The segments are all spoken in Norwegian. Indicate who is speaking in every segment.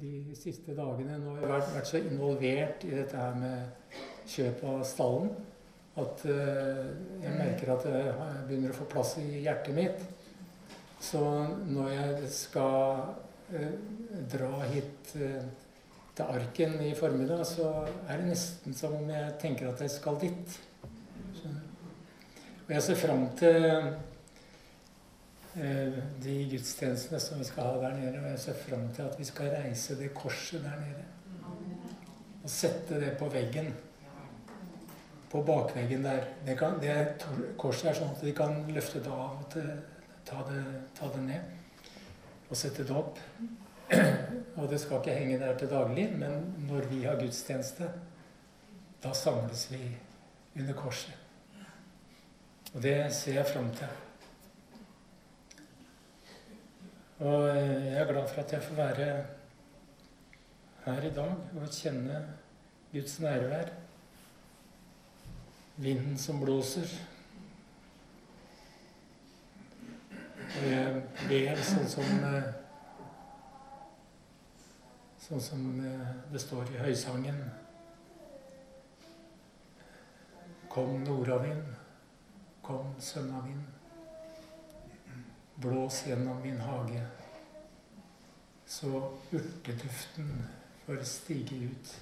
Speaker 1: de siste dagene. Nå har jeg vært, vært så involvert i dette her med kjøp av stallen at uh, jeg merker at det begynner å få plass i hjertet mitt. Så når jeg skal uh, dra hit uh, til Arken i formiddag, så er det nesten som om jeg tenker at jeg skal dit. Og jeg ser fram til de gudstjenestene som vi skal ha der nede. Og jeg ser fram til at vi skal reise det korset der nede. Og sette det på veggen på bakveggen der. Det, kan, det korset er sånn at de kan løfte det av og ta det, ta det ned og sette det opp. Og det skal ikke henge der til daglig, men når vi har gudstjeneste, da samles vi under korset. Og det ser jeg fram til. Og jeg er glad for at jeg får være her i dag og kjenne Guds nærvær vinden som blåser. Og jeg ber sånn som eh, Sånn som eh, det står i høysangen. Kom nordavind, kom sønnavind. Blås gjennom min hage, så urteduften får stige ut.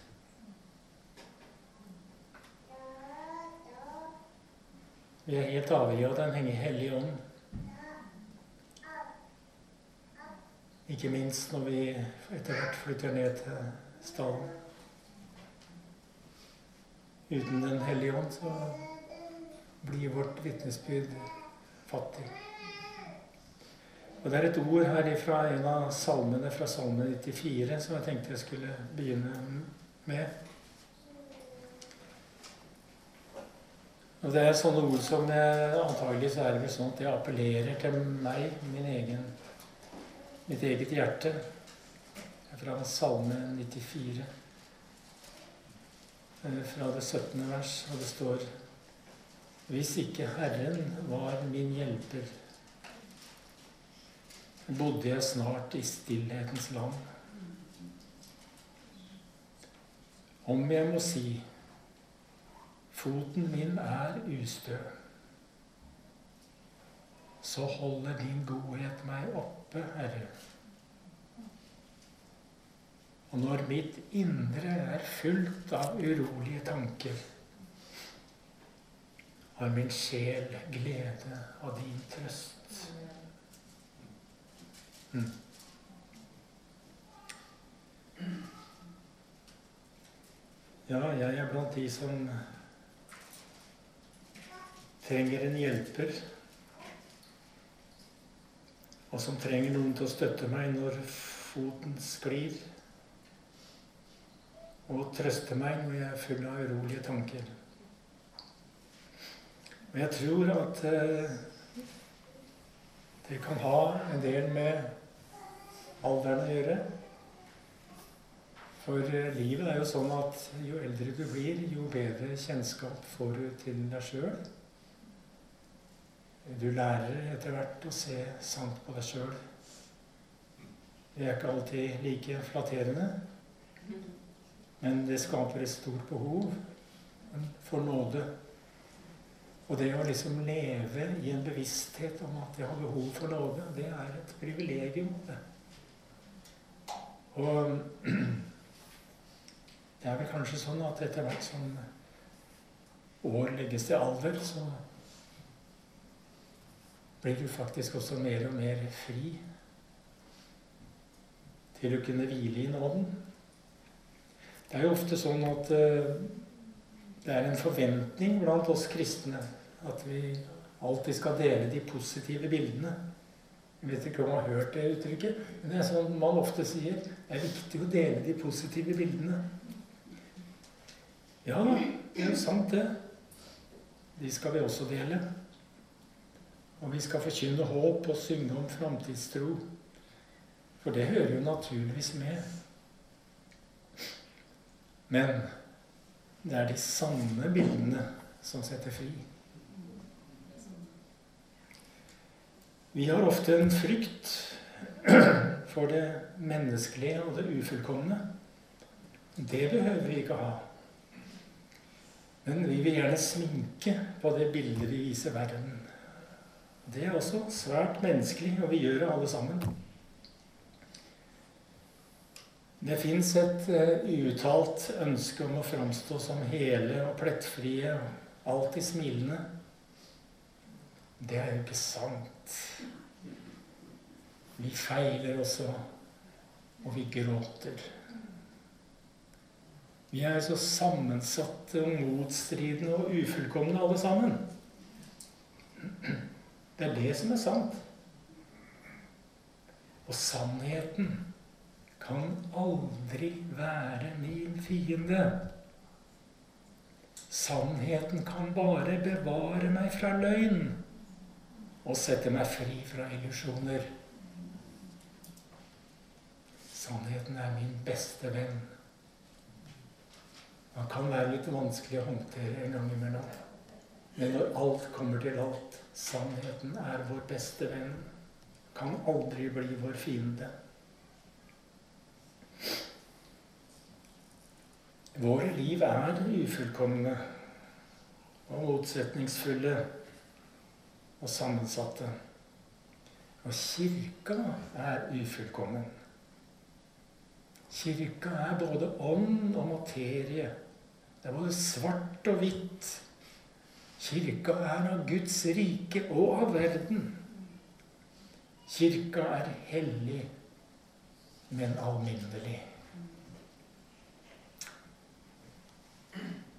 Speaker 1: Vi er helt avhengig av Den hellige ånd. Ikke minst når vi etter hvert flytter ned til stallen. Uten Den hellige ånd så blir vårt vitnesbyrd fattig. Og Det er et ord her fra en av salmene fra Salme 94 som jeg tenkte jeg skulle begynne med. Og det er sånne ord som antagelig så er det vel sånn at det appellerer til meg, min egen, mitt eget hjerte. Fra Salme 94, eh, fra det 17. vers, og det står Hvis ikke Herren var min hjelper, bodde jeg snart i stillhetens land. Om jeg må si Foten min er ustø. Så holder din godhet meg oppe, Herre. Og når mitt indre er fullt av urolige tanker, har min sjel glede av din trøst. Mm. Ja, jeg er blant de som trenger en hjelper, og som trenger noen til å støtte meg når foten sklir, og trøste meg når jeg er full av urolige tanker. Og jeg tror at eh, det kan ha en del med alderen å gjøre. For eh, livet er jo sånn at jo eldre du blir, jo bedre kjennskap får du til deg sjøl. Du lærer etter hvert å se sant på deg sjøl. Det er ikke alltid like flatterende, men det skaper et stort behov for nåde. Og det å liksom leve i en bevissthet om at jeg har behov for nåde, det er et privilegium. Det. Og det er vel kanskje sånn at etter hvert som år legges til alder, så blir du faktisk også mer og mer fri til å kunne hvile i nåden. Det er jo ofte sånn at uh, det er en forventning blant oss kristne at vi alltid skal dele de positive bildene. Jeg vet ikke om jeg har hørt det uttrykket, men det er sånn man ofte sier. Det er viktig å dele de positive bildene. Ja, det er jo sant, det. De skal vi også dele. Og vi skal forkynne håp og synge om framtidstro. For det hører jo naturligvis med. Men det er de sanne bildene som setter fri. Vi har ofte en frykt for det menneskelige og det ufullkomne. Det behøver vi ikke ha. Men vi vil gjerne sminke på det bildet vi viser verden. Det er også svært menneskelig, og vi gjør det alle sammen. Det fins et uuttalt ønske om å framstå som hele og plettfrie alltid smilende. Det er jo ikke sant. Vi feiler også, og vi gråter. Vi er så sammensatte og motstridende og ufullkomne alle sammen. Det er det som er sant. Og sannheten kan aldri være min fiende. Sannheten kan bare bevare meg fra løgn og sette meg fri fra illusjoner. Sannheten er min beste venn. Man kan være litt vanskelig å håndtere en gang imellom. Men når alt kommer til alt, sannheten er vår beste venn. Kan aldri bli vår fiende. Våre liv er ufullkomne og motsetningsfulle og sammensatte. Og kirka er ufullkommen. Kirka er både ånd og materie. Det er både svart og hvitt. Kirka er av Guds rike og av verden. Kirka er hellig, men alminnelig.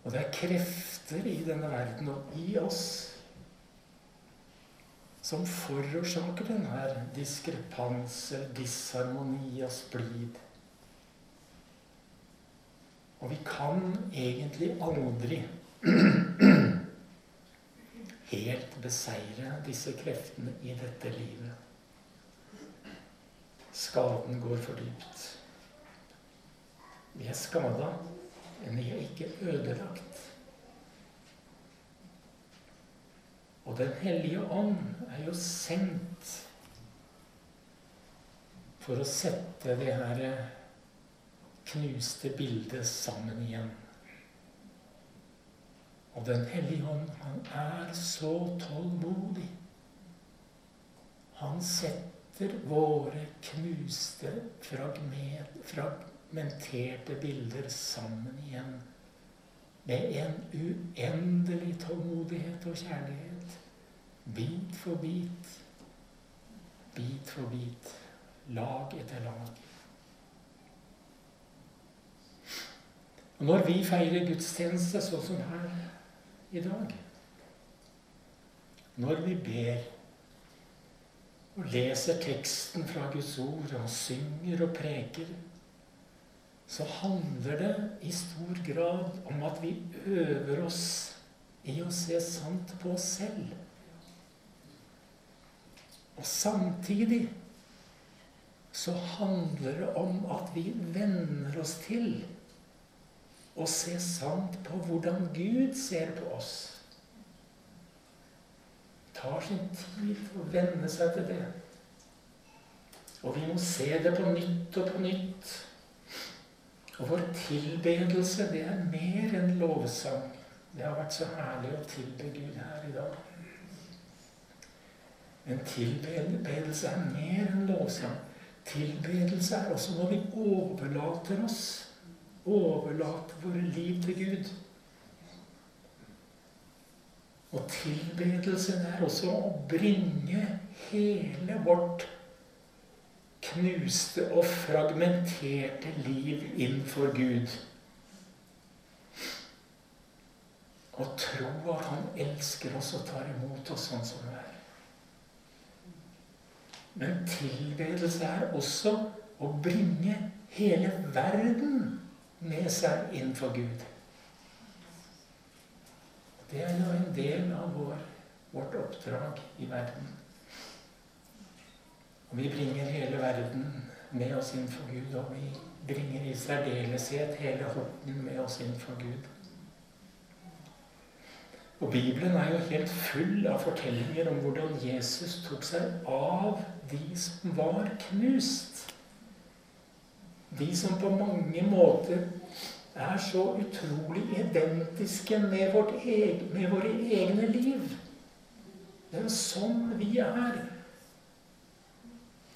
Speaker 1: Og det er krefter i denne verden og i oss som forårsaker denne diskrepans disharmoni og splid. Og vi kan egentlig aldri helt beseire disse kreftene i dette livet. Skaden går for dypt. Vi er skada men vi er ikke ødelagt. Og Den hellige ånd er jo sendt for å sette det her knuste bildet sammen igjen. Og Den hellige ånd, han er så tålmodig. Han setter våre knuste fragmenterte bilder sammen igjen. Med en uendelig tålmodighet og kjærlighet. Bit for bit. Bit for bit. Lag etter lag. Og når vi feirer gudstjeneste sånn som her i dag Når vi ber og leser teksten fra Guds ord og synger og preker så handler det i stor grad om at vi øver oss i å se sant på oss selv. Og samtidig så handler det om at vi venner oss til å se sant på hvordan Gud ser på oss. Tar sin tid å venne seg til det. Og vi må se det på nytt og på nytt. Og vår tilbedelse, det er mer enn lovsang. Det har vært så herlig å tilbe Gud her i dag. Men tilbedelse er mer enn lovsang. Tilbedelse er også når vi overlater oss, overlater våre liv til Gud. Og tilbedelse er også å bringe hele vårt knuste og fragmenterte liv innenfor Gud. Og tro at Han elsker oss og tar imot oss sånn som vi er. Men tilbedelse er også å bringe hele verden med seg innenfor Gud. Det er jo en del av vår, vårt oppdrag i verden. Og vi bringer hele verden med oss inn for Gud, og vi bringer i særdeleshet hele Horten med oss inn for Gud. Og Bibelen er jo helt full av fortellinger om hvordan Jesus tok seg av de som var knust. De som på mange måter er så utrolig identiske med, egen, med våre egne liv. Det er sånn vi er.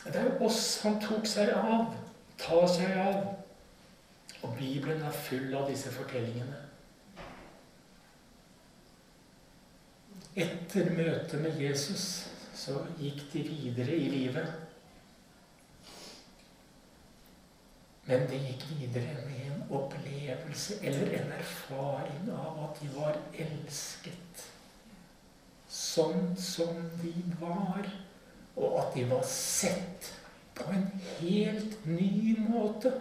Speaker 1: Det er jo oss han tok seg av, tar seg av. Og Bibelen er full av disse fortellingene. Etter møtet med Jesus så gikk de videre i livet. Men de gikk videre med en opplevelse eller en erfaring av at de var elsket sånn som de var, og at de var sett på en helt ny måte.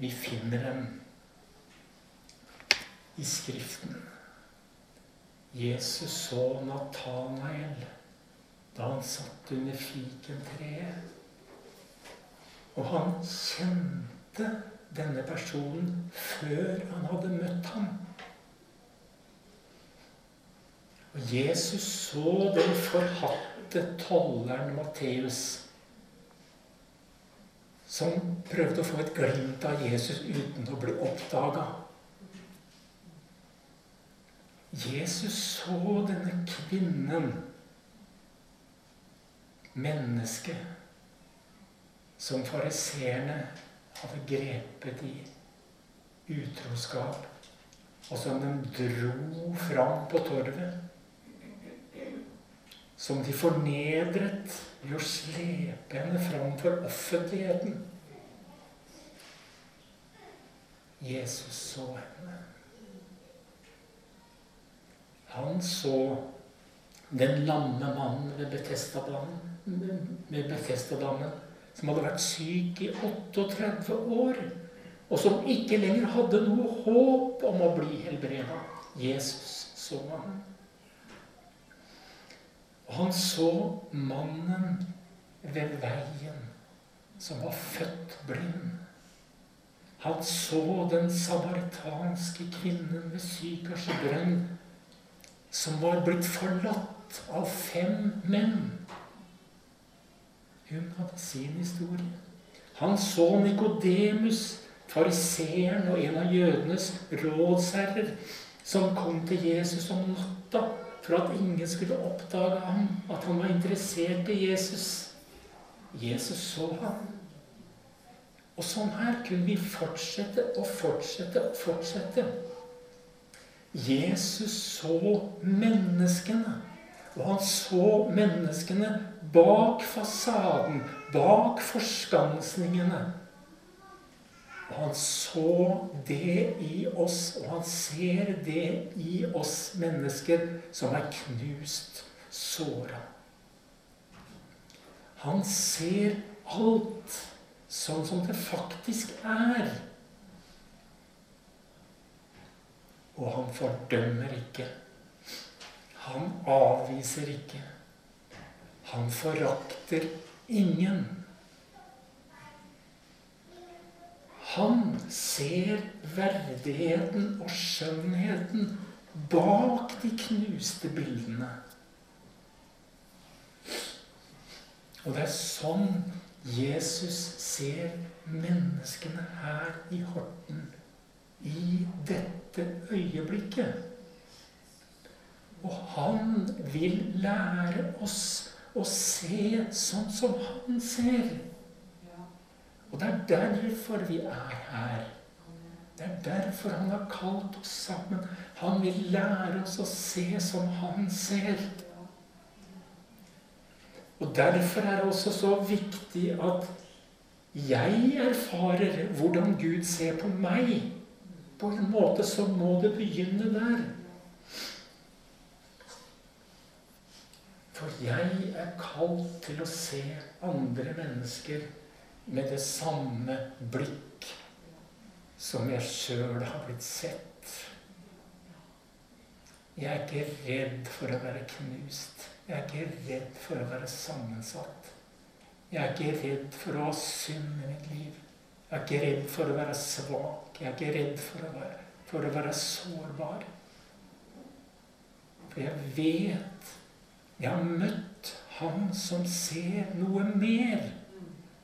Speaker 1: Vi finner dem i Skriften. Jesus så Natanael da han satt under fikentreet. Og han kjente denne personen før han hadde møtt ham. Og Jesus så den forhatte tolleren Matteus som prøvde å få et glimt av Jesus uten å bli oppdaga. Jesus så denne kvinnen, mennesket, som fariseerne hadde grepet i utroskap, og som de dro fram på torvet. Som de fornedret ved å slepe henne fram for offentligheten. Jesus så henne. Han så den lamme mannen ved Betestadammen som hadde vært syk i 38 år, og som ikke lenger hadde noe håp om å bli helbreda. Jesus så ham. Og han så mannen ved veien som var født blind. Han så den samaritanske kvinnen ved Sykars brønn som var blitt forlatt av fem menn. Hun hadde sin historie. Han så Nikodemus, fariseeren og en av jødenes rådsherrer, som kom til Jesus om natta for at ingen skulle oppdage ham, at han var interessert i Jesus. Jesus så ham. Og sånn her kunne vi fortsette og fortsette og fortsette. Jesus så menneskene. Og han så menneskene bak fasaden, bak forskansningene. Og han så det i oss, og han ser det i oss mennesker som er knust, såra. Han ser alt sånn som det faktisk er. Og han fordømmer ikke. Han avviser ikke. Han forakter ingen. Han ser verdigheten og skjønnheten bak de knuste bildene. Og det er sånn Jesus ser menneskene her i Horten i dette øyeblikket. Og han vil lære oss å se sånn som han ser. Og det er derfor vi er her. Det er derfor han har kalt oss sammen. Han vil lære oss å se som han ser. Og derfor er det også så viktig at jeg erfarer hvordan Gud ser på meg. På en måte så må det begynne der. For jeg er kalt til å se andre mennesker med det samme blikk som jeg sjøl har blitt sett. Jeg er ikke redd for å være knust. Jeg er ikke redd for å være sammensatt. Jeg er ikke redd for å ha synd i mitt liv. Jeg er ikke redd for å være svak. Jeg er ikke redd for å, være, for å være sårbar. For jeg vet Jeg har møtt han som ser noe mer.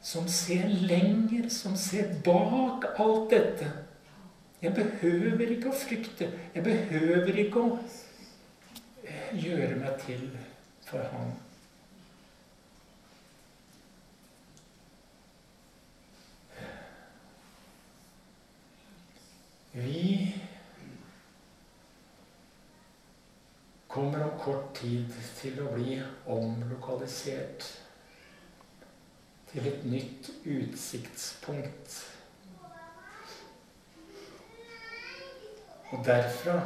Speaker 1: Som ser lenger, som ser bak alt dette. Jeg behøver ikke å frykte. Jeg behøver ikke å gjøre meg til for ham. Vi kommer om kort tid til å bli omlokalisert til et nytt utsiktspunkt. Og derfra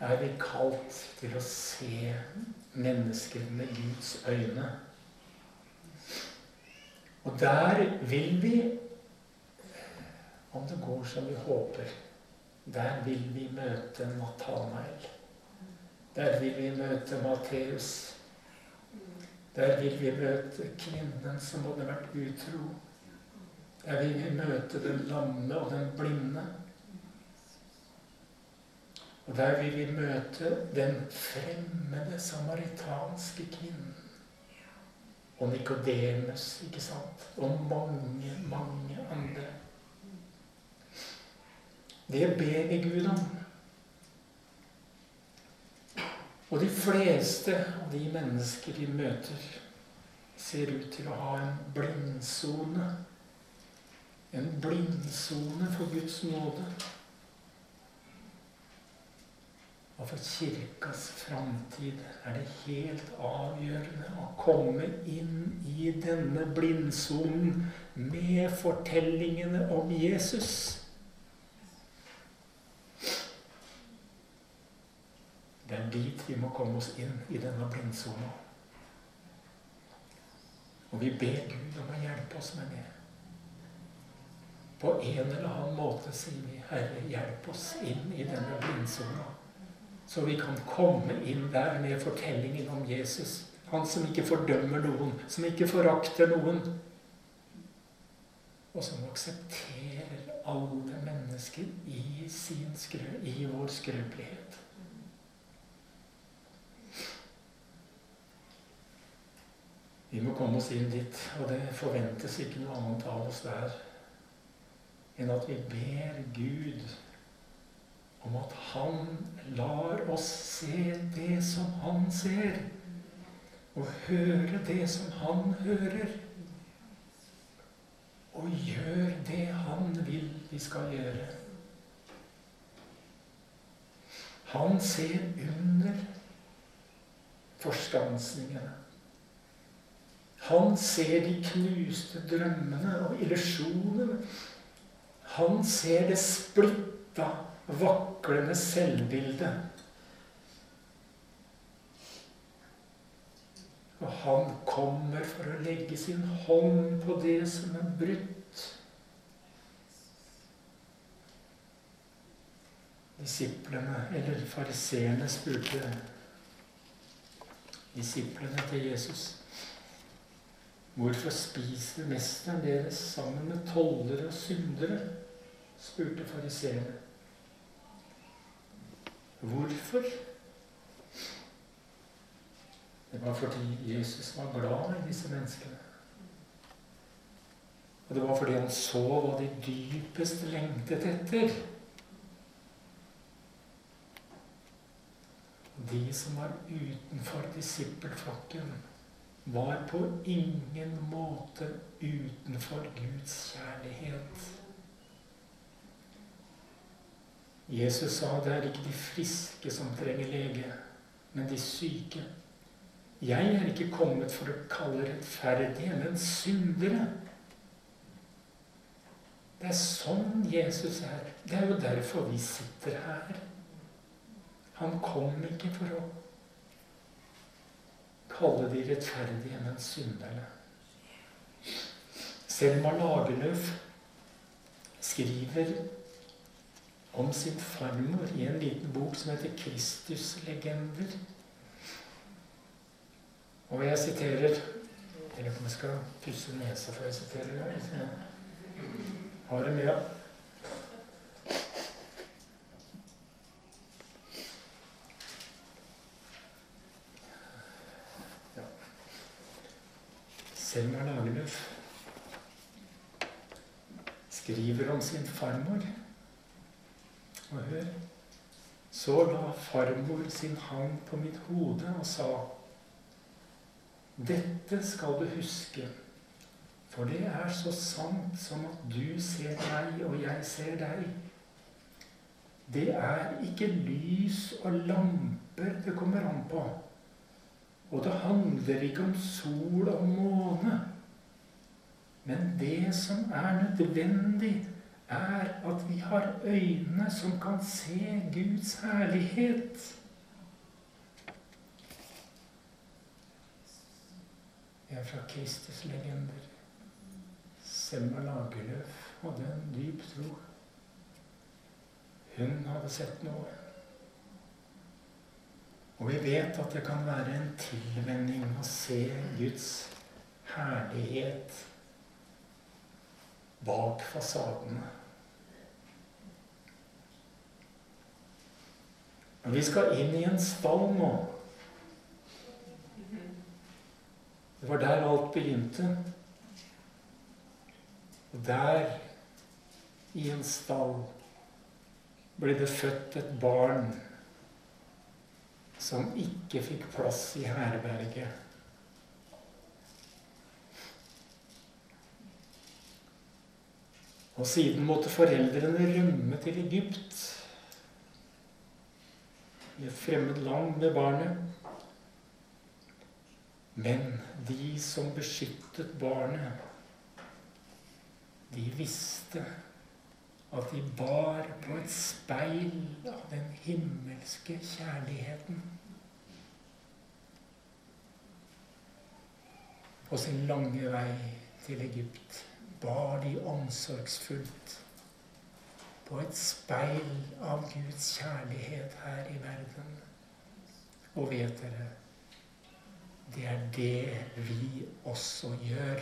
Speaker 1: er vi kalt til å se mennesker med Guds øyne. Og der vil vi om det går som vi håper, der vil vi møte Natanael. Der vil vi møte Matteus. Der vil vi møte kvinnen som hadde vært utro. Der vil vi møte den lamme og den blinde. Og der vil vi møte den fremmede samaritanske kvinnen. Og Nikodemus, ikke sant? Og mange, mange andre. Det ber vi Gud om. Og de fleste av de mennesker vi møter, ser ut til å ha en blindsone. En blindsone for Guds nåde. Og for kirkas framtid er det helt avgjørende å komme inn i denne blindsonen med fortellingene om Jesus. Det er dit vi må komme oss inn i denne blindsona. Og vi ber Gud om å hjelpe oss med det. På en eller annen måte sier vi, Herre, hjelp oss inn i denne blindsona. Så vi kan komme inn der med fortellingen om Jesus. Han som ikke fordømmer noen, som ikke forakter noen. Og som aksepterer alle mennesker i, sin skrø, i vår skrøpelighet. Vi må komme oss inn dit, og det forventes ikke noe annet av oss der enn at vi ber Gud om at Han lar oss se det som Han ser, og høre det som Han hører, og gjør det Han vil vi skal gjøre. Han ser under forskansningene. Han ser de knuste drømmene og illusjonene. Han ser det splitta, vaklende selvbildet. Og han kommer for å legge sin hånd på det som er brutt. Disiplene, eller fariseerne, spurte disiplene til Jesus. Hvorfor spiser mesteren deres sammen med tollere og syndere? spurte fariseerne. Hvorfor? Det var fordi Jesus var glad i disse menneskene. Og det var fordi han så hva de dypest lengtet etter. De som var utenfor disippelflokken var på ingen måte utenfor Guds kjærlighet. Jesus sa det er ikke de friske som trenger lege, men de syke. Jeg er ikke kommet for å kalle rettferdige, men syndere. Det er sånn Jesus er. Det er jo derfor vi sitter her. Han kom ikke for å kalle de rettferdige, men synderne. Selma Lagerlöf skriver om sin farmor i en liten bok som heter 'Kristuslegender'. Og jeg siterer Jeg vet ikke om jeg skal pusse nesa før jeg siterer det. Har det med Selma Lagerlöf skriver om sin farmor. Og hør Så la farmor sin hånd på mitt hode og sa Dette skal du huske, for det er så sant som at du ser meg og jeg ser deg. Det er ikke lys og lamper det kommer an på. Og det handler ikke om sol og måne. Men det som er nødvendig, er at vi har øyne som kan se Guds herlighet. Det er fra Kristus legender. Selma Lagerlöf hadde en dyp tro. Hun hadde sett noe. Og vi vet at det kan være en tilvenning å se Guds herlighet bak fasadene. Og vi skal inn i en stall nå. Det var der alt begynte. Og der, i en stall, ble det født et barn som ikke fikk plass i herberget. Og siden måtte foreldrene rømme til Egypt, i et fremmed land med barnet. Men de som beskyttet barnet, de visste at de bar på et speil av den himmelske kjærligheten. På sin lange vei til Egypt bar de omsorgsfullt på et speil av Guds kjærlighet her i verden. Og vet dere det er det vi også gjør.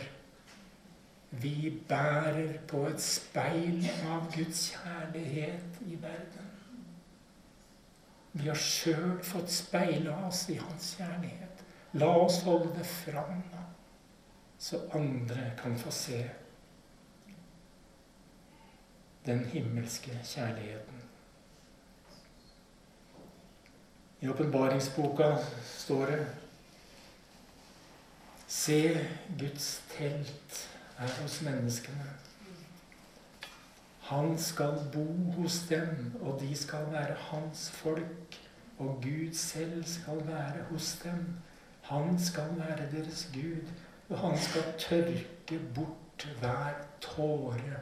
Speaker 1: Vi bærer på et speil av Guds kjærlighet i verden. Vi har sjøl fått speila oss i Hans kjærlighet. La oss holde det fram, så andre kan få se den himmelske kjærligheten. I åpenbaringsboka står det Se, Guds telt er hos menneskene. Han skal bo hos dem, og de skal være hans folk. Og Gud selv skal være hos dem. Han skal være deres Gud, og han skal tørke bort hver tåre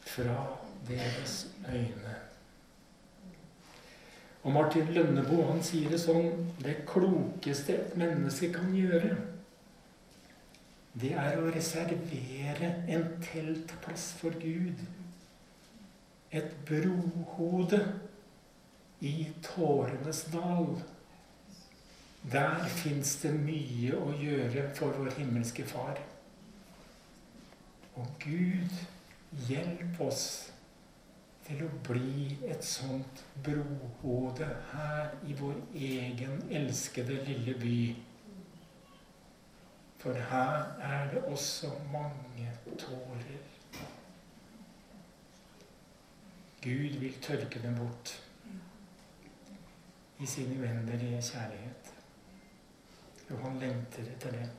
Speaker 1: fra deres øyne. Og Martin Lønneboe han sier det sånn Det klokeste et menneske kan gjøre, det er å reservere en teltplass for Gud. Et brohode i tårenes dal. Der fins det mye å gjøre for vår himmelske Far. Og Gud, hjelp oss til å bli et sånt brohode her i vår egen elskede lille by. For her er det også mange tårer. Gud vil tørke dem bort i sin uendelige kjærlighet. Og han lengter etter det.